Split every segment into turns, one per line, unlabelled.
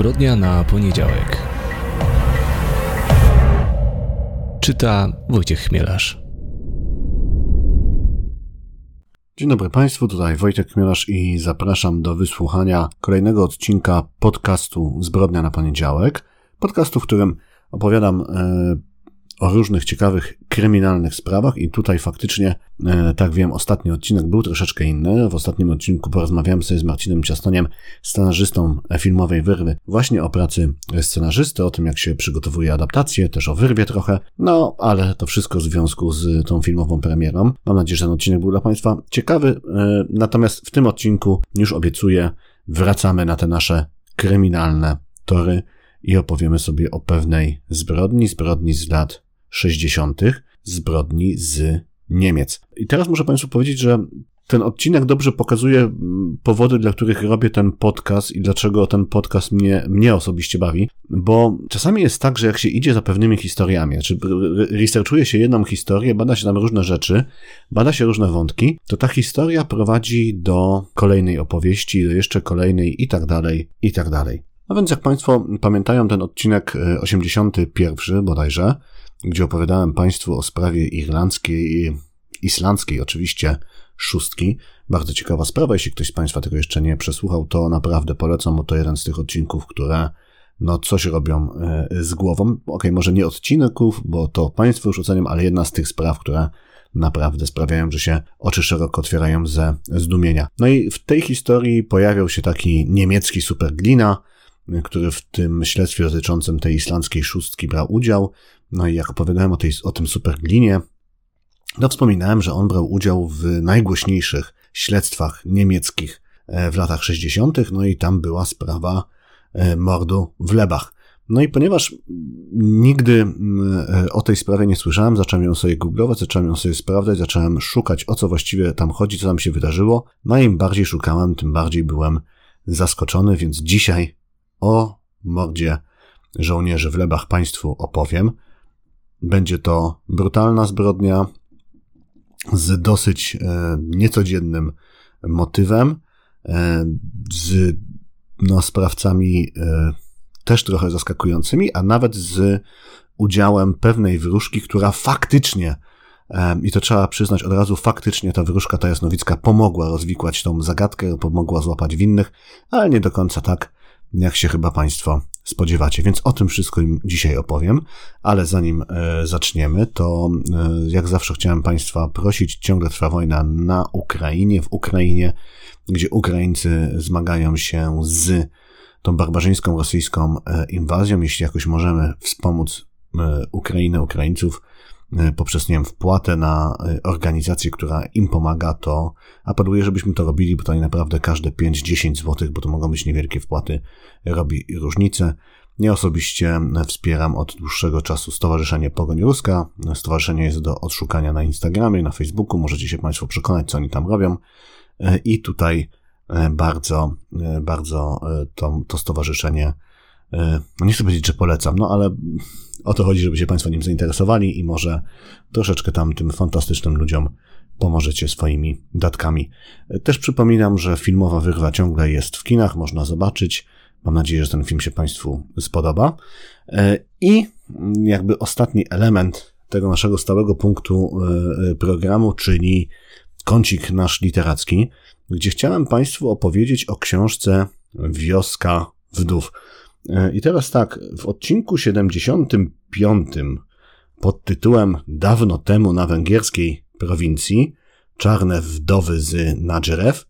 Zbrodnia na poniedziałek. Czyta Wojciech Chmielarz.
Dzień dobry Państwu, tutaj Wojtek Chmielarz i zapraszam do wysłuchania kolejnego odcinka podcastu Zbrodnia na poniedziałek. Podcastu, w którym opowiadam e, o różnych ciekawych kryminalnych sprawach i tutaj faktycznie, e, tak wiem, ostatni odcinek był troszeczkę inny. W ostatnim odcinku porozmawiałem sobie z Marcinem Ciastoniem, scenarzystą filmowej Wyrwy, właśnie o pracy scenarzysty, o tym jak się przygotowuje adaptację, też o Wyrwie trochę, no ale to wszystko w związku z tą filmową premierą. Mam nadzieję, że ten odcinek był dla Państwa ciekawy, e, natomiast w tym odcinku już obiecuję, wracamy na te nasze kryminalne tory i opowiemy sobie o pewnej zbrodni, zbrodni z lat 60. zbrodni z Niemiec. I teraz muszę Państwu powiedzieć, że ten odcinek dobrze pokazuje mm, powody, dla których robię ten podcast i dlaczego ten podcast mnie, mnie osobiście bawi, bo czasami jest tak, że jak się idzie za pewnymi historiami, czy researchuje się jedną historię, bada się tam różne rzeczy, bada się różne wątki, to ta historia prowadzi do kolejnej opowieści, do jeszcze kolejnej i tak dalej, i tak dalej. A więc jak Państwo pamiętają ten odcinek 81 e, bodajże, gdzie opowiadałem Państwu o sprawie irlandzkiej i islandzkiej oczywiście szóstki. Bardzo ciekawa sprawa, jeśli ktoś z Państwa tego jeszcze nie przesłuchał, to naprawdę polecam, bo to jeden z tych odcinków, które no coś robią e, z głową. Ok, może nie odcinków, bo to Państwo już oceniam, ale jedna z tych spraw, które naprawdę sprawiają, że się oczy szeroko otwierają ze zdumienia. No i w tej historii pojawiał się taki niemiecki superglina, który w tym śledztwie dotyczącym tej islandzkiej szóstki brał udział. No i jak opowiadałem o, tej, o tym superglinie, to wspominałem, że on brał udział w najgłośniejszych śledztwach niemieckich e, w latach 60., no i tam była sprawa e, mordu w Lebach. No i ponieważ nigdy e, o tej sprawie nie słyszałem, zacząłem ją sobie googlować, zacząłem ją sobie sprawdzać, zacząłem szukać, o co właściwie tam chodzi, co tam się wydarzyło. No i im bardziej szukałem, tym bardziej byłem zaskoczony, więc dzisiaj o mordzie żołnierzy w Lebach Państwu opowiem. Będzie to brutalna zbrodnia z dosyć e, niecodziennym motywem, e, z no, sprawcami e, też trochę zaskakującymi, a nawet z udziałem pewnej wróżki, która faktycznie i to trzeba przyznać od razu, faktycznie ta wróżka ta jasnowicka pomogła rozwikłać tą zagadkę, pomogła złapać winnych, ale nie do końca tak, jak się chyba Państwo spodziewacie. Więc o tym wszystko im dzisiaj opowiem, ale zanim e, zaczniemy, to e, jak zawsze chciałem Państwa prosić, ciągle trwa wojna na Ukrainie, w Ukrainie, gdzie Ukraińcy zmagają się z tą barbarzyńską rosyjską e, inwazją. Jeśli jakoś możemy wspomóc Ukrainę, Ukraińców, poprzez, nie wiem, wpłatę na e, organizację, która im pomaga, to apeluję, żebyśmy to robili, bo to naprawdę każde 5-10 zł, bo to mogą być niewielkie wpłaty, robi różnicę. Ja osobiście wspieram od dłuższego czasu Stowarzyszenie Pogoń Ruska. Stowarzyszenie jest do odszukania na Instagramie, na Facebooku. Możecie się Państwo przekonać, co oni tam robią. I tutaj bardzo, bardzo to, to stowarzyszenie, nie chcę powiedzieć, że polecam, no ale o to chodzi, żeby się Państwo nim zainteresowali i może troszeczkę tam tym fantastycznym ludziom pomożecie swoimi datkami. Też przypominam, że filmowa wyrwa ciągle jest w kinach, można zobaczyć. Mam nadzieję, że ten film się Państwu spodoba. E, I jakby ostatni element tego naszego stałego punktu e, programu, czyli kącik nasz literacki, gdzie chciałem Państwu opowiedzieć o książce Wioska Wdów. E, I teraz tak, w odcinku 75 pod tytułem Dawno temu na węgierskiej prowincji Czarne wdowy z Nadżerew,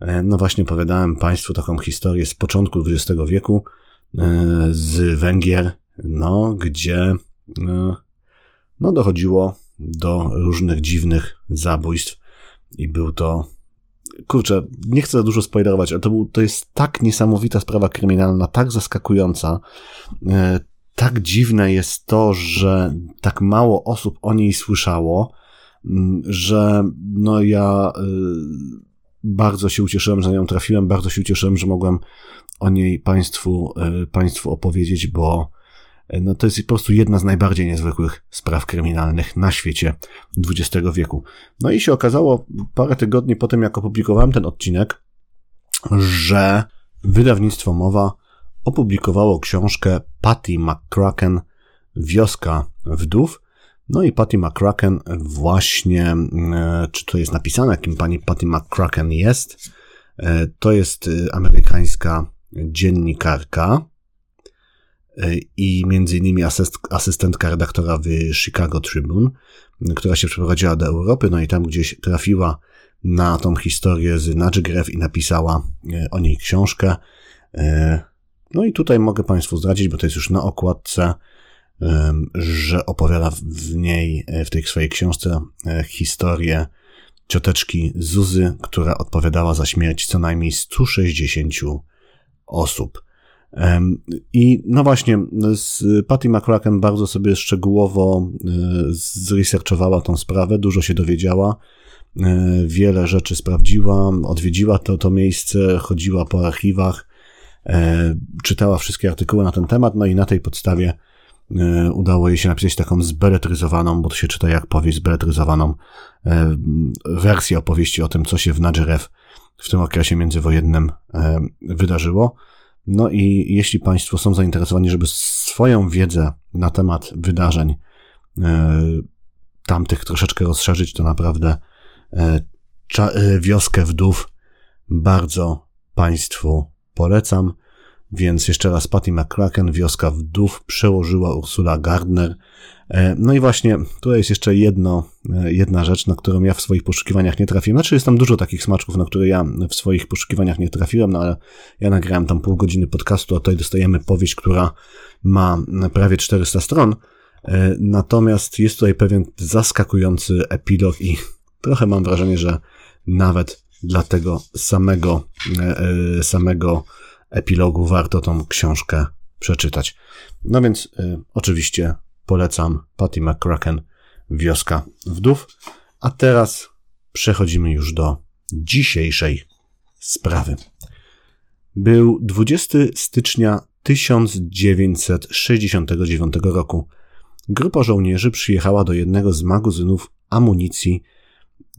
e, no właśnie opowiadałem Państwu taką historię z początku XX wieku e, z Węgier, no gdzie no dochodziło do różnych dziwnych zabójstw i był to kurczę, nie chcę za dużo spoilerować, ale to, był, to jest tak niesamowita sprawa kryminalna, tak zaskakująca. E, tak dziwne jest to, że tak mało osób o niej słyszało, że no ja e, bardzo się ucieszyłem, że na nią trafiłem, bardzo się ucieszyłem, że mogłem o niej Państwu, e, Państwu opowiedzieć, bo no to jest po prostu jedna z najbardziej niezwykłych spraw kryminalnych na świecie XX wieku. No i się okazało parę tygodni po tym, jak opublikowałem ten odcinek, że wydawnictwo Mowa opublikowało książkę Patty McCracken Wioska Wdów. No i Patty McCracken właśnie, e, czy to jest napisane, kim pani Patty McCracken jest? E, to jest e, amerykańska dziennikarka i między innymi asyst, asystentka redaktora w Chicago Tribune, która się przeprowadziła do Europy, no i tam gdzieś trafiła na tą historię z Nadżgrew i napisała o niej książkę. No i tutaj mogę Państwu zdradzić, bo to jest już na okładce, że opowiada w niej, e, w tej swojej książce e, historię cioteczki Zuzy, która odpowiadała za śmierć co najmniej 160 osób. I no właśnie, z Patty McCracken bardzo sobie szczegółowo e, zresearchowała tą sprawę, dużo się dowiedziała, wiele rzeczy sprawdziła, odwiedziła to, to miejsce, chodziła po archiwach, czytała wszystkie artykuły na ten temat, no i na tej podstawie E, udało jej się napisać taką zbeletryzowaną, bo to się czyta jak powieść, zbeletryzowaną e, wersję opowieści o tym, co się w Nadżerew w tym okresie międzywojennym e, wydarzyło. No i jeśli Państwo są zainteresowani, żeby swoją wiedzę na temat wydarzeń tamtych troszeczkę rozszerzyć, to naprawdę wioskę wdów bardzo Państwu polecam. Więc jeszcze raz Patty McCracken, Wioska Wdów, przełożyła Ursula Gardner. E, no i właśnie, tu jest jeszcze jedno, e, jedna rzecz, na którą ja w swoich poszukiwaniach nie trafiłem. Znaczy jest tam dużo takich smaczków, na które ja w swoich poszukiwaniach nie trafiłem, no ale ja nagrałem tam pół godziny podcastu, a tutaj dostajemy powieść, która ma prawie 400 stron. E, natomiast jest tutaj pewien zaskakujący epilog i trochę mam wrażenie, że nawet dla tego samego, samego epilogu warto tą książkę przeczytać. No więc y, oczywiście polecam Patty McCracken Wioska Wdów. A teraz przechodzimy już do dzisiejszej sprawy. Był 20 stycznia 1969 roku. Grupa żołnierzy przyjechała do jednego z magazynów amunicji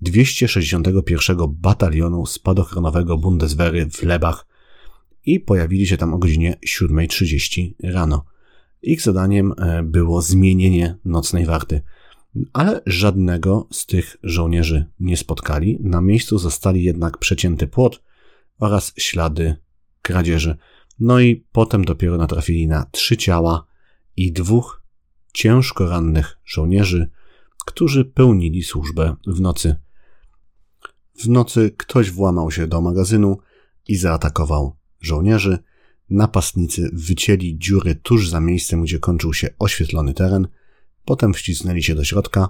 261 Batalionu Spadochronowego Bundeswehry w Lebach i pojawili się tam o godzinie 7.30 rano. Ich zadaniem e, było zmienienie nocnej warty, ale żadnego z tych żołnierzy nie spotkali. Na miejscu zostali jednak przecięty płot oraz ślady kradzieży. No i potem dopiero natrafili na trzy ciała i dwóch ciężko rannych żołnierzy, którzy pełnili służbę w nocy. W nocy ktoś włamał się do magazynu i zaatakował żołnierzy, napastnicy wycięli dziury tuż za miejscem, gdzie kończył się oświetlony teren, potem wcisnęli się do środka,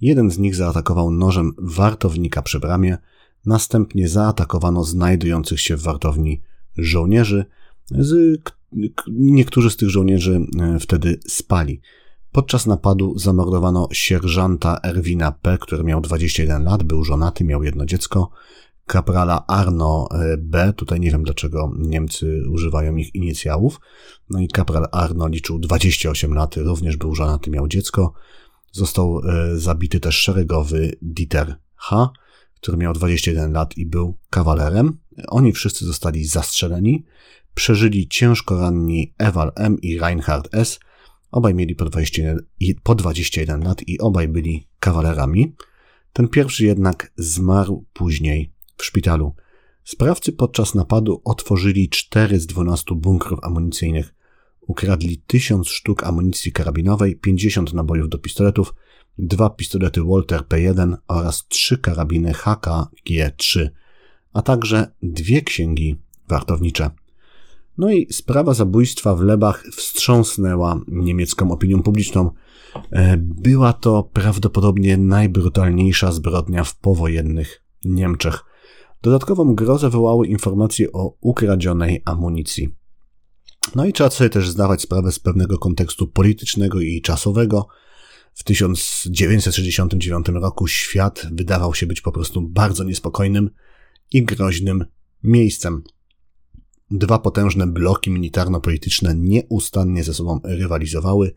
jeden z nich zaatakował nożem wartownika przy bramie, następnie zaatakowano znajdujących się w wartowni żołnierzy, z, niektórzy z tych żołnierzy e, wtedy spali. Podczas napadu zamordowano sierżanta Erwina P., który miał 21 lat, był żonaty, miał jedno dziecko kaprala Arno e, B. Tutaj nie wiem dlaczego Niemcy używają ich inicjałów. No i kapral Arno liczył 28 lat, również był żonaty, miał dziecko. Został e, zabity też szeregowy Dieter H., który miał 21 lat i był kawalerem. Oni wszyscy zostali zastrzeleni. Przeżyli ciężko ranni Ewal M. i Reinhard S. Obaj mieli po 21, po 21 lat i obaj byli kawalerami. Ten pierwszy jednak zmarł później w szpitalu. Sprawcy podczas napadu otworzyli 4 z 12 bunkrów amunicyjnych. Ukradli 1000 sztuk amunicji karabinowej, 50 nabojów do pistoletów, dwa pistolety Walter P1 oraz trzy karabiny HKG3, a także dwie księgi wartownicze. No i sprawa zabójstwa w Lebach wstrząsnęła niemiecką opinią publiczną. E, była to prawdopodobnie najbrutalniejsza zbrodnia w powojennych Niemczech. Dodatkową grozę wywołały informacje o ukradzionej amunicji. No i trzeba sobie też zdawać sprawę z pewnego kontekstu politycznego i czasowego. W 1969 roku świat wydawał się być po prostu bardzo niespokojnym i groźnym miejscem. Dwa potężne bloki militarno-polityczne nieustannie ze sobą rywalizowały,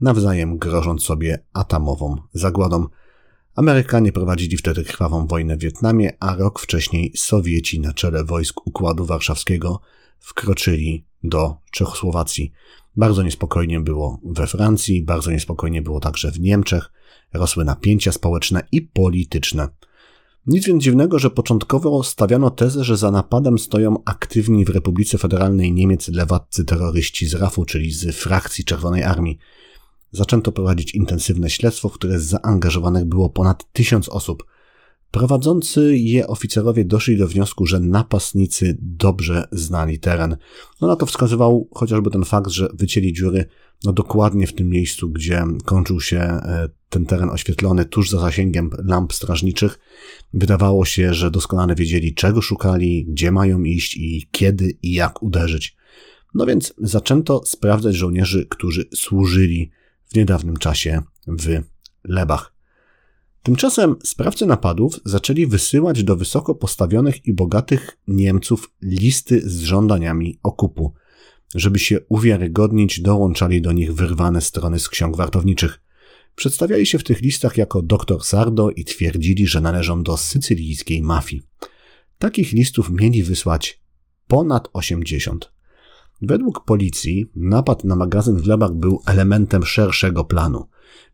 nawzajem grożąc sobie atomową zagładą Amerykanie prowadzili wtedy krwawą wojnę w Wietnamie, a rok wcześniej Sowieci na czele wojsk Układu Warszawskiego wkroczyli do Czechosłowacji. Bardzo niespokojnie było we Francji, bardzo niespokojnie było także w Niemczech, rosły napięcia społeczne i polityczne. Nic więc dziwnego, że początkowo stawiano tezę, że za napadem stoją aktywni w Republice Federalnej Niemiec lewaccy terroryści z RAF-u, czyli z frakcji Czerwonej Armii. Zaczęto prowadzić intensywne śledztwo, w które zaangażowanych było ponad tysiąc osób. Prowadzący je oficerowie doszli do wniosku, że napastnicy dobrze znali teren. No na to wskazywał chociażby ten fakt, że wycięli dziury no dokładnie w tym miejscu, gdzie kończył się e, ten teren oświetlony tuż za zasięgiem lamp strażniczych. Wydawało się, że doskonale wiedzieli, czego szukali, gdzie mają iść i kiedy i jak uderzyć. No więc zaczęto sprawdzać żołnierzy, którzy służyli w niedawnym czasie w Lebach. Tymczasem sprawcy napadów zaczęli wysyłać do wysoko postawionych i bogatych Niemców listy z żądaniami okupu. Żeby się uwiarygodnić, dołączali do nich wyrwane strony z ksiąg wartowniczych. Przedstawiali się w tych listach jako doktor Sardo i twierdzili, że należą do sycylijskiej mafii. Takich listów mieli wysłać ponad 80. Według policji napad na magazyn w Lebach był elementem szerszego planu.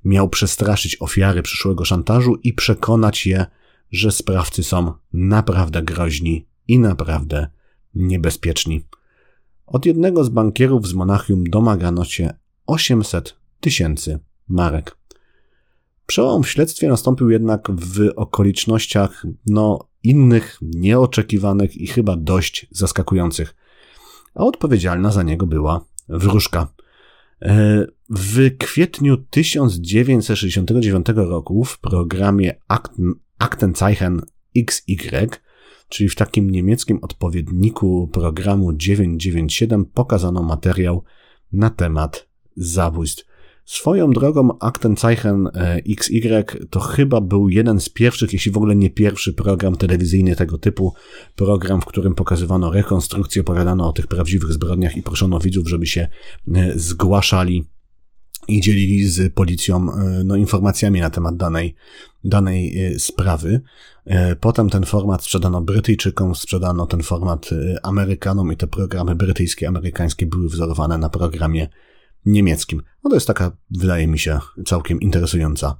Miał przestraszyć ofiary przyszłego szantażu i przekonać je, że sprawcy są naprawdę groźni i naprawdę niebezpieczni. Od jednego z bankierów z Monachium domagano się 800 tysięcy marek. Przełom w śledztwie nastąpił jednak w okolicznościach, no, innych, nieoczekiwanych i chyba dość zaskakujących a odpowiedzialna za niego była wróżka. E, w kwietniu 1969 roku w programie Aktenzeichen XY, czyli w takim niemieckim odpowiedniku programu 997, pokazano materiał na temat zabójstw. Swoją drogą Aktenzeichen e, XY to chyba był jeden z pierwszych, jeśli w ogóle nie pierwszy program telewizyjny tego typu. Program, w którym pokazywano rekonstrukcję, opowiadano o tych prawdziwych zbrodniach i proszono widzów, żeby się e, zgłaszali i dzielili z policją e, no, informacjami na temat danej, danej sprawy. Potem ten format sprzedano Brytyjczykom, sprzedano ten format Amerykanom i te programy brytyjskie, amerykańskie były wzorowane na programie niemieckim. No to jest taka, wydaje mi się, całkiem interesująca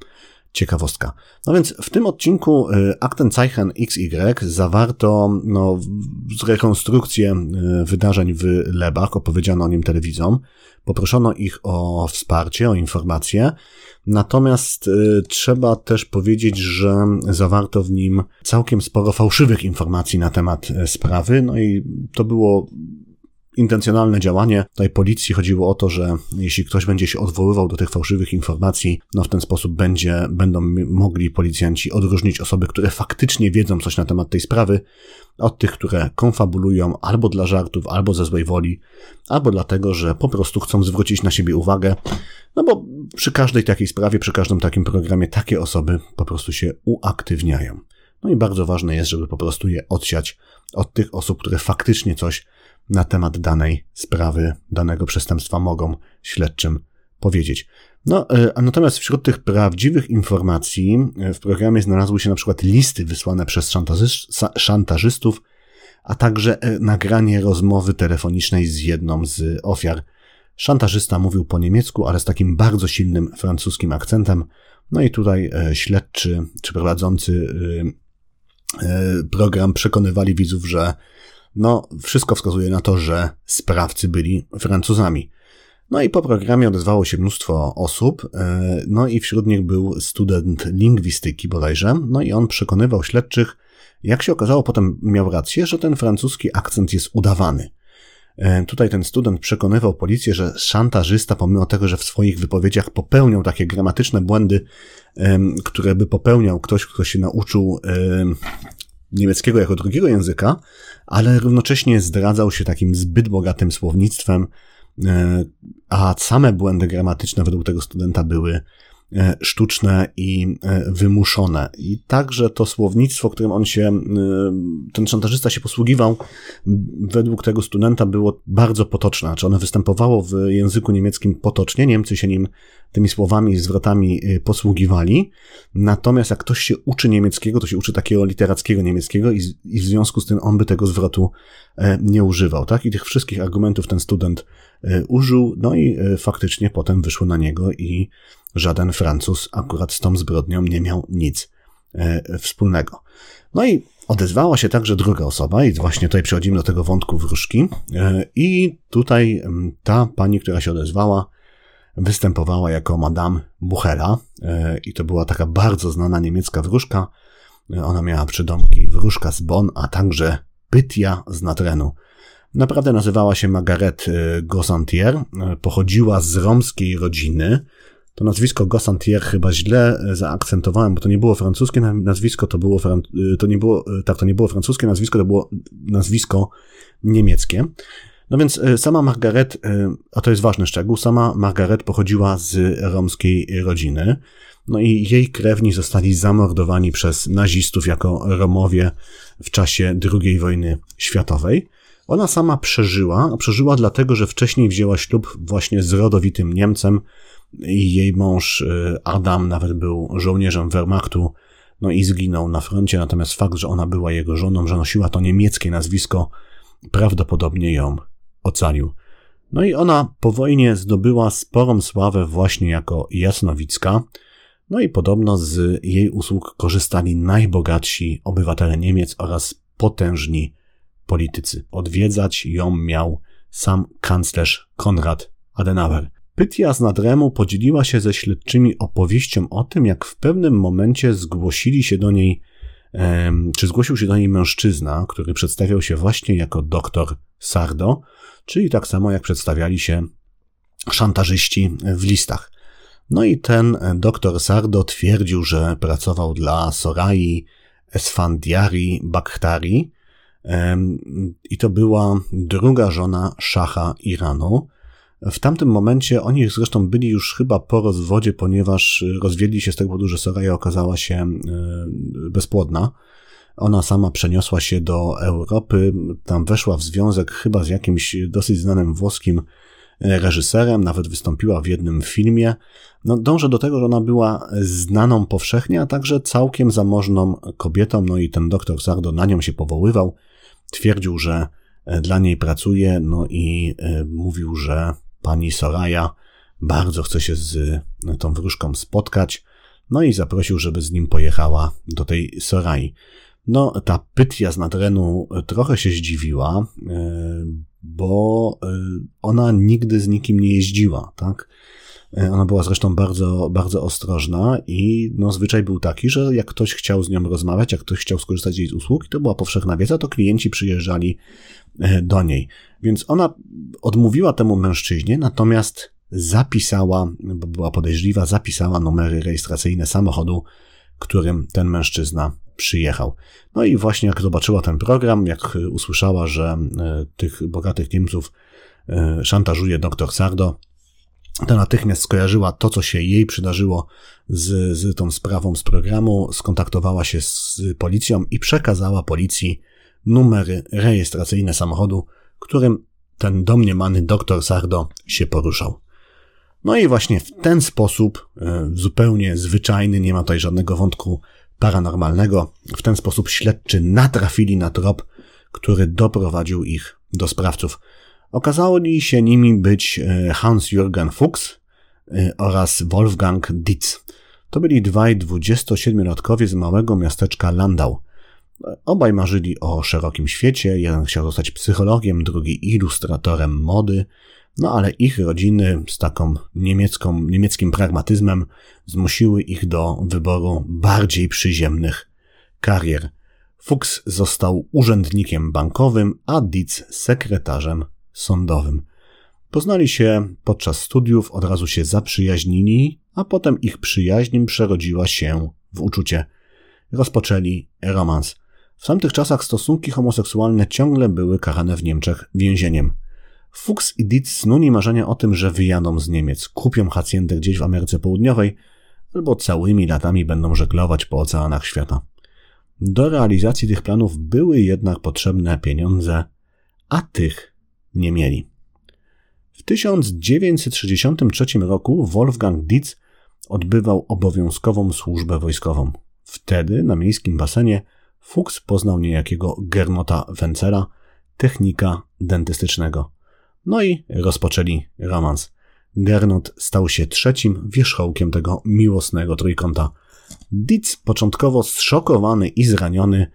ciekawostka. No więc w tym odcinku y, Aktenzeichen XY zawarto no, rekonstrukcję y, wydarzeń w Lebach, opowiedziano o nim telewizom, poproszono ich o wsparcie, o informacje, natomiast y, trzeba też powiedzieć, że zawarto w nim całkiem sporo fałszywych informacji na temat sprawy, no i to było intencjonalne działanie. Tutaj policji chodziło o to, że jeśli ktoś będzie się odwoływał do tych fałszywych informacji, no w ten sposób będzie, będą mogli policjanci odróżnić osoby, które faktycznie wiedzą coś na temat tej sprawy, od tych, które konfabulują albo dla żartów, albo ze złej woli, albo dlatego, że po prostu chcą zwrócić na siebie uwagę, no bo przy każdej takiej sprawie, przy każdym takim programie takie osoby po prostu się uaktywniają. No i bardzo ważne jest, żeby po prostu je odsiać od tych osób, które faktycznie coś na temat danej sprawy, danego przestępstwa mogą śledczym powiedzieć. No, e, a natomiast wśród tych prawdziwych informacji e, w programie znalazły się na przykład listy wysłane przez szantażystów, a także e, nagranie rozmowy telefonicznej z jedną z ofiar. Szantażysta mówił po niemiecku, ale z takim bardzo silnym francuskim akcentem. No i tutaj śledczy czy prowadzący program przekonywali widzów, że no, wszystko wskazuje na to, że sprawcy byli Francuzami. No i po programie odezwało się mnóstwo osób, e, no i wśród nich był student lingwistyki bodajże, no i on przekonywał śledczych, jak się okazało, potem miał rację, że ten francuski akcent jest udawany. E, tutaj ten student przekonywał policję, że szantażysta, pomimo tego, że w swoich wypowiedziach popełniał takie gramatyczne błędy, które by popełniał ktoś, kto się nauczył niemieckiego jako drugiego języka, ale równocześnie zdradzał się takim zbyt bogatym słownictwem, e, a same błędy gramatyczne według tego studenta były sztuczne i e, wymuszone. I także to słownictwo, którym on się, ten szantażysta się posługiwał, według tego studenta było bardzo potoczne. Znaczy ono występowało w języku niemieckim potocznie, Niemcy się nim tymi słowami i zwrotami posługiwali. Natomiast jak ktoś się uczy niemieckiego, to się uczy takiego literackiego niemieckiego i, i w związku z tym on by tego zwrotu nie używał, tak? I tych wszystkich argumentów ten student użył, no i faktycznie potem wyszło na niego i żaden Francuz akurat z tą zbrodnią nie miał nic e, wspólnego. No i odezwała się także druga osoba, i właśnie tutaj przechodzimy do tego wątku wróżki. E, I tutaj ta pani, która się odezwała, występowała jako Madame Buchera, e, i to była taka bardzo znana niemiecka wróżka. Ona miała przydomki wróżka z Bonn, a także Pytia z Natrenu. Naprawdę nazywała się Margaret Gossantier, pochodziła z romskiej rodziny, to nazwisko Gossantier chyba źle e, zaakcentowałem, bo to nie było francuskie nazwisko, to było, e, to nie było, e, tak, to nie było francuskie nazwisko, to było nazwisko niemieckie. No więc sama Margaret, a to jest ważny szczegół, sama Margaret pochodziła z romskiej rodziny. No i jej krewni zostali zamordowani przez nazistów jako Romowie w czasie II wojny światowej. Ona sama przeżyła, a przeżyła dlatego, że wcześniej wzięła ślub właśnie z rodowitym Niemcem, jej mąż y, Adam nawet był żołnierzem Wehrmachtu, no i zginął na froncie, natomiast fakt, że ona była jego żoną, że nosiła to niemieckie nazwisko, prawdopodobnie ją ocalił. No i ona po wojnie zdobyła sporą sławę właśnie jako jasnowicka, no i podobno z jej usług korzystali najbogatsi obywatele Niemiec oraz potężni politycy. Odwiedzać ją miał sam kanclerz Konrad Adenauer. Pytia z Nadremu podzieliła się ze śledczymi opowieścią o tym, jak w pewnym momencie zgłosili się do niej, czy zgłosił się do niej mężczyzna, który przedstawiał się właśnie jako doktor Sardo, czyli tak samo jak przedstawiali się szantażyści w listach. No i ten doktor Sardo twierdził, że pracował dla Sorai Esfandiari Bakhtari i to była druga żona szacha Iranu, w tamtym momencie oni zresztą byli już chyba po rozwodzie, ponieważ rozwiedli się z tego powodu, że Soraya okazała się e, bezpłodna. Ona sama przeniosła się do Europy, tam weszła w związek chyba z jakimś dosyć znanym włoskim reżyserem, nawet wystąpiła w jednym filmie. No, dążę do tego, że ona była znaną powszechnie, a także całkiem zamożną kobietą, no i ten doktor Sardo na nią się powoływał. Twierdził, że dla niej pracuje, no i mówił, że pani Soraya bardzo chce się z tą wróżką spotkać, no i zaprosił, żeby z nim pojechała do tej Sorai. No, ta Pytia z Nadrenu trochę się zdziwiła, e, bo e, ona nigdy z nikim nie jeździła, tak? E, ona była zresztą bardzo, bardzo ostrożna i no, zwyczaj był taki, że jak ktoś chciał z nią rozmawiać, jak ktoś chciał skorzystać z jej usług, i to była powszechna wiedza, to klienci przyjeżdżali E, do niej. Więc ona odmówiła temu mężczyźnie, natomiast zapisała, bo była podejrzliwa, zapisała numery rejestracyjne samochodu, którym ten mężczyzna przyjechał. No i właśnie jak zobaczyła ten program, jak usłyszała, że e, tych bogatych Niemców szantażuje doktor Sardo, to natychmiast skojarzyła to, co się jej przydarzyło z, z tą sprawą z programu, skontaktowała się z policją i przekazała policji numery rejestracyjne samochodu, którym ten domniemany doktor Sardo się poruszał. No i właśnie w ten sposób, e, zupełnie zwyczajny, nie ma tutaj żadnego wątku paranormalnego, w ten sposób śledczy natrafili na trop, który doprowadził ich do sprawców. Okazało się nimi być e, Hans-Jürgen Fuchs e, oraz Wolfgang Dietz. To byli dwaj 27-latkowie z małego miasteczka Landau. Obaj marzyli o szerokim świecie, jeden chciał zostać psychologiem, drugi ilustratorem mody, no ale ich rodziny z taką niemiecką, niemieckim pragmatyzmem zmusiły ich do wyboru bardziej przyziemnych karier. Fuchs został urzędnikiem bankowym, a Dietz sekretarzem sądowym. Poznali się podczas studiów, od razu się zaprzyjaźnili, a potem ich przyjaźń przerodziła się w uczucie. Rozpoczęli romans. W tamtych czasach stosunki homoseksualne ciągle były karane w Niemczech więzieniem. Fuchs i Dietz snuli marzenia o tym, że wyjadą z Niemiec, kupią hacjentę gdzieś w Ameryce Południowej, albo całymi latami będą żeglować po oceanach świata. Do realizacji tych planów były jednak potrzebne pieniądze, a tych nie mieli. W 1963 roku Wolfgang Dietz odbywał obowiązkową służbę wojskową. Wtedy na miejskim basenie Fuchs poznał niejakiego Gernota Wencera, technika dentystycznego. No i rozpoczęli romans. Gernot stał się trzecim wierzchołkiem tego miłosnego trójkąta. Dietz początkowo zszokowany i zraniony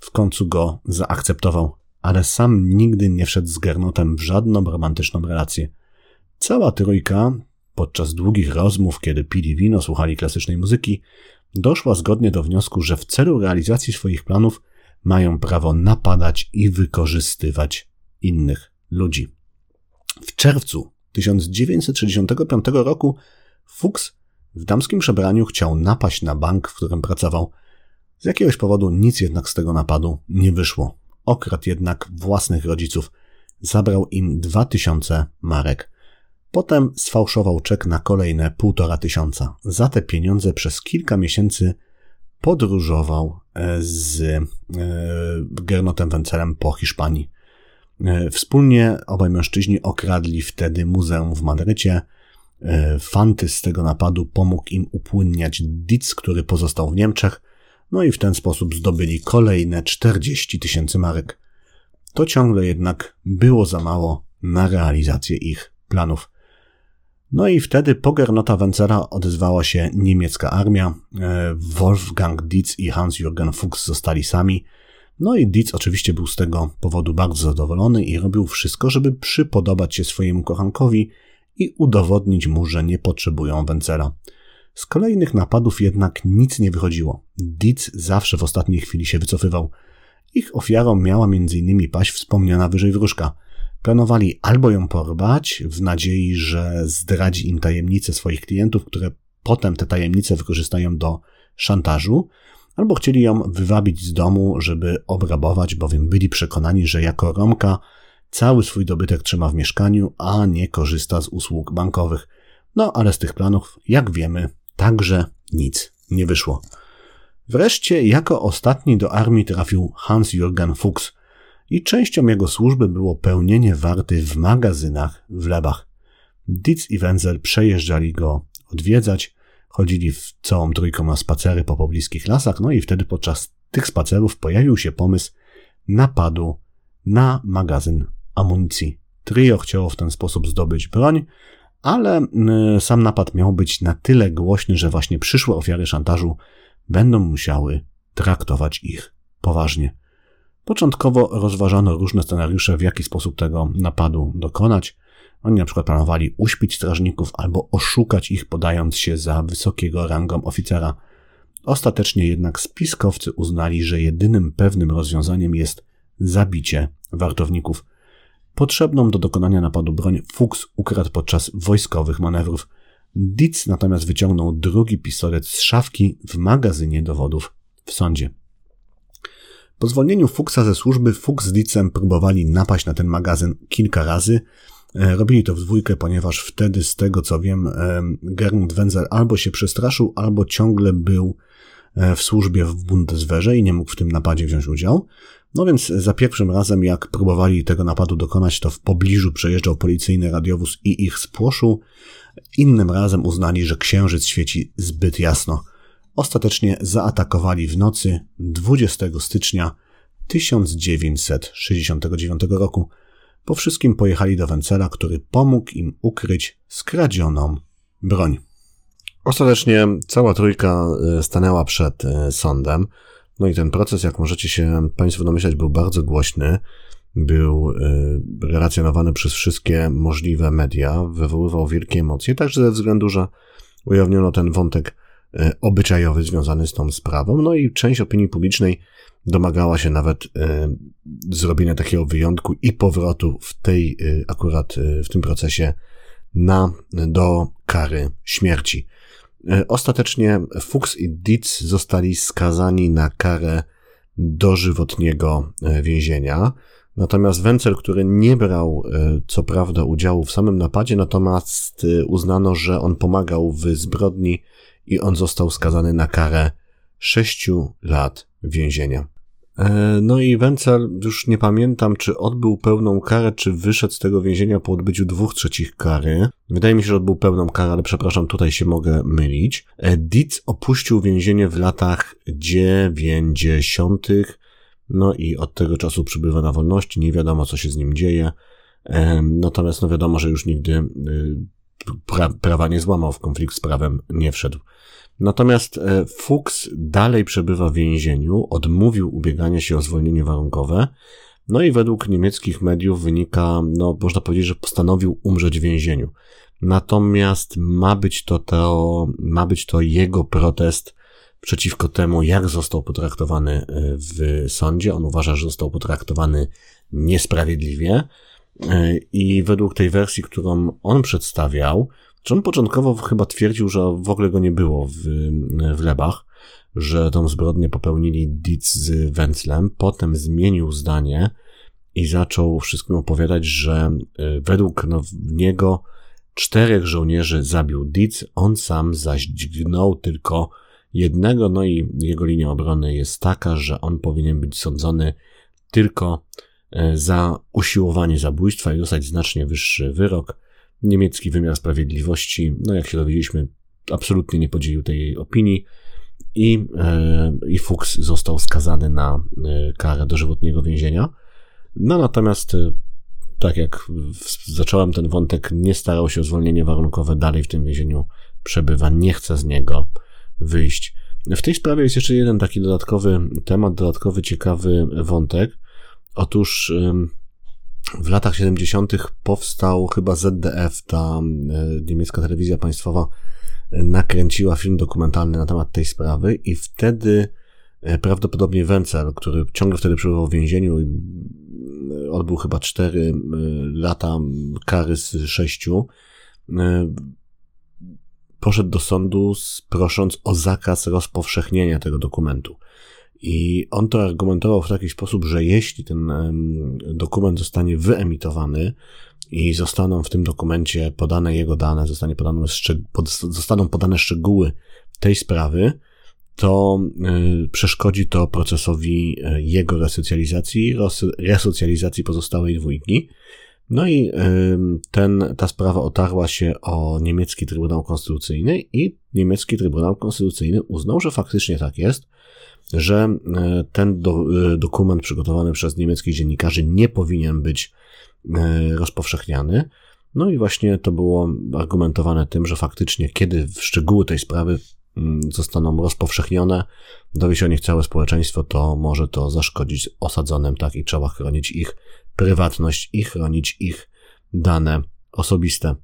w końcu go zaakceptował, ale sam nigdy nie wszedł z Gernotem w żadną romantyczną relację. Cała trójka, podczas długich rozmów, kiedy pili wino, słuchali klasycznej muzyki, doszła zgodnie do wniosku, że w celu realizacji swoich planów mają prawo napadać i wykorzystywać innych ludzi. W czerwcu 1965 roku Fuchs w damskim przebraniu chciał napaść na bank, w którym pracował. Z jakiegoś powodu nic jednak z tego napadu nie wyszło. Okradł jednak własnych rodziców. Zabrał im 2000 marek. Potem sfałszował czek na kolejne półtora tysiąca. Za te pieniądze przez kilka miesięcy podróżował e, z e, Gernotem Wencelem po Hiszpanii. E, wspólnie obaj mężczyźni okradli wtedy muzeum w Madrycie. Fanty z tego napadu pomógł im upłynniać Dietz, który pozostał w Niemczech, no i w ten sposób zdobyli kolejne 40 tysięcy marek. To ciągle jednak było za mało na realizację ich planów. No i wtedy po Gernota Wencera odezwała się niemiecka armia. E, Wolfgang Dietz i Hans-Jürgen Fuchs zostali sami. No i Dietz oczywiście był z tego powodu bardzo zadowolony i robił wszystko, żeby przypodobać się swojemu kochankowi i udowodnić mu, że nie potrzebują Wencera. Z kolejnych napadów jednak nic nie wychodziło. Dietz zawsze w ostatniej chwili się wycofywał. Ich ofiarą miała m.in. paść wspomniana wyżej wróżka – Planowali albo ją porwać w nadziei, że zdradzi im tajemnice swoich klientów, które potem te tajemnice wykorzystają do szantażu, albo chcieli ją wywabić z domu, żeby obrabować, bowiem byli przekonani, że jako Romka cały swój dobytek trzyma w mieszkaniu, a nie korzysta z usług bankowych. No ale z tych planów, jak wiemy, także nic nie wyszło. Wreszcie jako ostatni do armii trafił Hans-Jürgen Fuchs, i częścią jego służby było pełnienie warty w magazynach w Lebach. Dietz i Wenzel przejeżdżali go odwiedzać, chodzili w całą trójką na spacery po pobliskich lasach, no i wtedy podczas tych spacerów pojawił się pomysł napadu na magazyn amunicji. Trio chciało w ten sposób zdobyć broń, ale y, sam napad miał być na tyle głośny, że właśnie przyszłe ofiary szantażu będą musiały traktować ich poważnie. Początkowo rozważano różne scenariusze, w jaki sposób tego napadu dokonać. Oni na przykład planowali uśpić strażników albo oszukać ich, podając się za wysokiego rangą oficera. Ostatecznie jednak spiskowcy uznali, że jedynym pewnym rozwiązaniem jest zabicie wartowników. Potrzebną do dokonania napadu broń Fuchs ukradł podczas wojskowych manewrów. Dietz natomiast wyciągnął drugi pistolet z szafki w magazynie dowodów w sądzie. Po zwolnieniu Fuchsa ze służby Fuchs z Ditzem próbowali napaść na ten magazyn kilka razy. E, robili to w dwójkę, ponieważ wtedy, z tego co wiem, e, Gernot Wenzel albo się przestraszył, albo ciągle był e, w służbie w Bundeswehrze i nie mógł w tym napadzie wziąć udziału. No więc za pierwszym razem, jak próbowali tego napadu dokonać, to w pobliżu przejeżdżał policyjny radiowóz i ich spłoszył. Innym razem uznali, że księżyc świeci zbyt jasno ostatecznie zaatakowali w nocy 20 stycznia 1969 roku. Po wszystkim pojechali do Wencela, który pomógł im ukryć skradzioną broń. Ostatecznie cała trójka e, stanęła przed e, sądem. No i ten proces, jak możecie się Państwo domyślać, był bardzo głośny. Był e, relacjonowany przez wszystkie możliwe media, wywoływał wielkie emocje, także ze względu, że ujawniono ten wątek E, obyczajowy związany z tą sprawą. No i część opinii publicznej domagała się nawet e, zrobienia takiego wyjątku i powrotu w tej, akurat w tym procesie na, do kary śmierci. Ostatecznie Fuchs i Dietz zostali skazani na karę dożywotniego więzienia. Natomiast Wenzel, który nie brał co prawda udziału w samym napadzie, natomiast uznano, że on pomagał w zbrodni i on został skazany na karę 6 lat więzienia. E, no i Wencel, już nie pamiętam, czy odbył pełną karę, czy wyszedł z tego więzienia po odbyciu dwóch trzecich kary. Wydaje mi się, że odbył pełną karę, ale przepraszam, tutaj się mogę mylić. E, Dietz opuścił więzienie w latach 90. No i od tego czasu przybywa na wolności, nie wiadomo co się z nim dzieje. E, natomiast no wiadomo, że już nigdy pra prawa nie złamał, w konflikt z prawem nie wszedł. Natomiast e, Fuchs dalej przebywa w więzieniu, odmówił ubiegania się o zwolnienie warunkowe, no i według niemieckich mediów wynika, no można powiedzieć, że postanowił umrzeć w więzieniu. Natomiast ma być to, to, ma być to jego protest przeciwko temu, jak został potraktowany e, w sądzie. On uważa, że został potraktowany niesprawiedliwie. E, I według tej wersji, którą on przedstawiał, czy on początkowo chyba twierdził, że w ogóle go nie było w, w Lebach, że tą zbrodnię popełnili Dietz z Wenzlem, potem zmienił zdanie i zaczął wszystkim opowiadać, że e, według no, niego czterech żołnierzy zabił Dietz, on sam zaś dźgnął tylko jednego, no i jego linia obrony jest taka, że on powinien być sądzony tylko e, za usiłowanie zabójstwa i dostać znacznie wyższy wyrok. Niemiecki wymiar sprawiedliwości, no jak się dowiedzieliśmy, absolutnie nie podzielił tej opinii i, e, i Fuchs został skazany na e, karę dożywotniego więzienia. No natomiast, e, tak jak zacząłem ten wątek, nie starał się o zwolnienie warunkowe, dalej w tym więzieniu przebywa, nie chce z niego wyjść. W tej sprawie jest jeszcze jeden taki dodatkowy temat, dodatkowy ciekawy wątek. Otóż w latach 70. powstał chyba ZDF, ta e, niemiecka telewizja państwowa, e, nakręciła film dokumentalny na temat tej sprawy i wtedy e, prawdopodobnie Wenzel, który ciągle wtedy przebywał w więzieniu i odbył chyba 4 lata kary z 6, poszedł do sądu prosząc o zakaz rozpowszechnienia tego dokumentu. I on to argumentował w taki sposób, że jeśli ten dokument zostanie wyemitowany i zostaną w tym dokumencie podane jego dane, zostanie podane zostaną podane szczegóły tej sprawy, to y, przeszkodzi to procesowi y, jego resocjalizacji, resocjalizacji pozostałej dwójki. No i ten, ta sprawa otarła się o niemiecki Trybunał Konstytucyjny i niemiecki Trybunał Konstytucyjny uznał, że faktycznie tak jest, że e, ten do, e, dokument przygotowany przez niemieckich dziennikarzy nie powinien być e, rozpowszechniany. No i właśnie to było argumentowane tym, że faktycznie, kiedy szczegóły tej sprawy mm, zostaną rozpowszechnione, dowie się o nich całe społeczeństwo, to może to zaszkodzić osadzonym, tak, i trzeba chronić ich prywatność i chronić ich dane osobiste.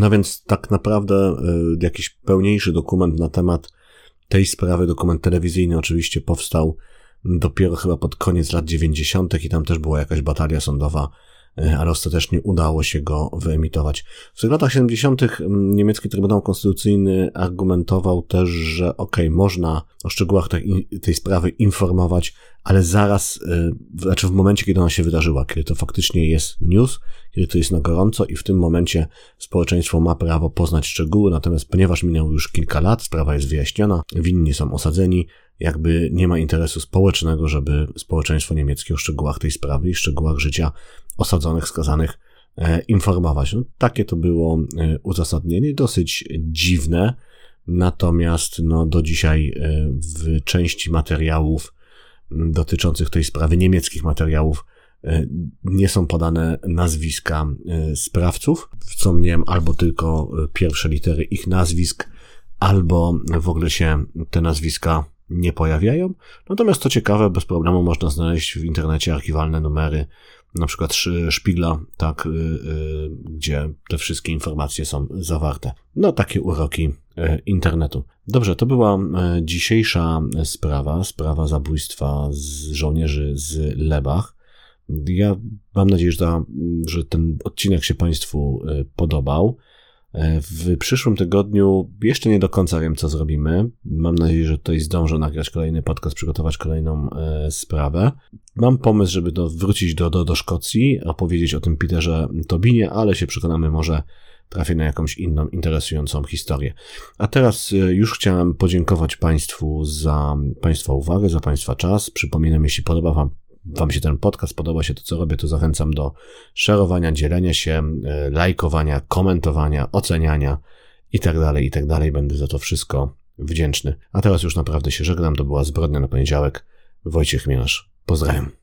No więc tak naprawdę jakiś pełniejszy dokument na temat tej sprawy dokument telewizyjny oczywiście powstał dopiero chyba pod koniec lat 90. i tam też była jakaś batalia sądowa, ale ostatecznie udało się go wyemitować. W latach 70. niemiecki Trybunał Konstytucyjny argumentował też, że okej, okay, można o szczegółach tej, tej sprawy informować, ale zaraz, e, znaczy w momencie, kiedy ona się wydarzyła, kiedy to faktycznie jest news, kiedy to jest na gorąco i w tym momencie społeczeństwo ma prawo poznać szczegóły, natomiast ponieważ minęło już kilka lat, sprawa jest wyjaśniona, winni są osadzeni, jakby nie ma interesu społecznego, żeby społeczeństwo niemieckie o szczegółach tej sprawy i szczegółach życia osadzonych, skazanych e, informować. No, takie to było e, uzasadnienie, dosyć dziwne, natomiast no, do dzisiaj w części materiałów dotyczących tej sprawy, niemieckich materiałów, e, nie są podane nazwiska e, sprawców. Co nie wiem, albo tylko e, pierwsze litery ich nazwisk, albo w ogóle się te nazwiska nie pojawiają. Natomiast to ciekawe, bez problemu można znaleźć w internecie archiwalne numery, na przykład Szpigla, tak, gdzie te wszystkie informacje są zawarte. No, takie uroki internetu. Dobrze, to była dzisiejsza sprawa, sprawa zabójstwa z żołnierzy z Lebach. Ja mam nadzieję, że, że ten odcinek się Państwu podobał. W przyszłym tygodniu jeszcze nie do końca wiem, co zrobimy. Mam nadzieję, że tutaj zdążę nagrać kolejny podcast, przygotować kolejną e, sprawę. Mam pomysł, żeby do, wrócić do, do, do Szkocji, opowiedzieć o tym Peterze Tobinie, ale się przekonamy może trafię na jakąś inną, interesującą historię. A teraz już chciałem podziękować Państwu za Państwa uwagę, za Państwa czas. Przypominam, jeśli podoba Wam Wam się ten podcast, podoba się to, co robię, to zachęcam do szerowania, dzielenia się, lajkowania, komentowania, oceniania i tak dalej, i tak. Będę za to wszystko wdzięczny. A teraz już naprawdę się żegnam. To była Zbrodnia na poniedziałek. Wojciech Mielasz. Pozdrawiam.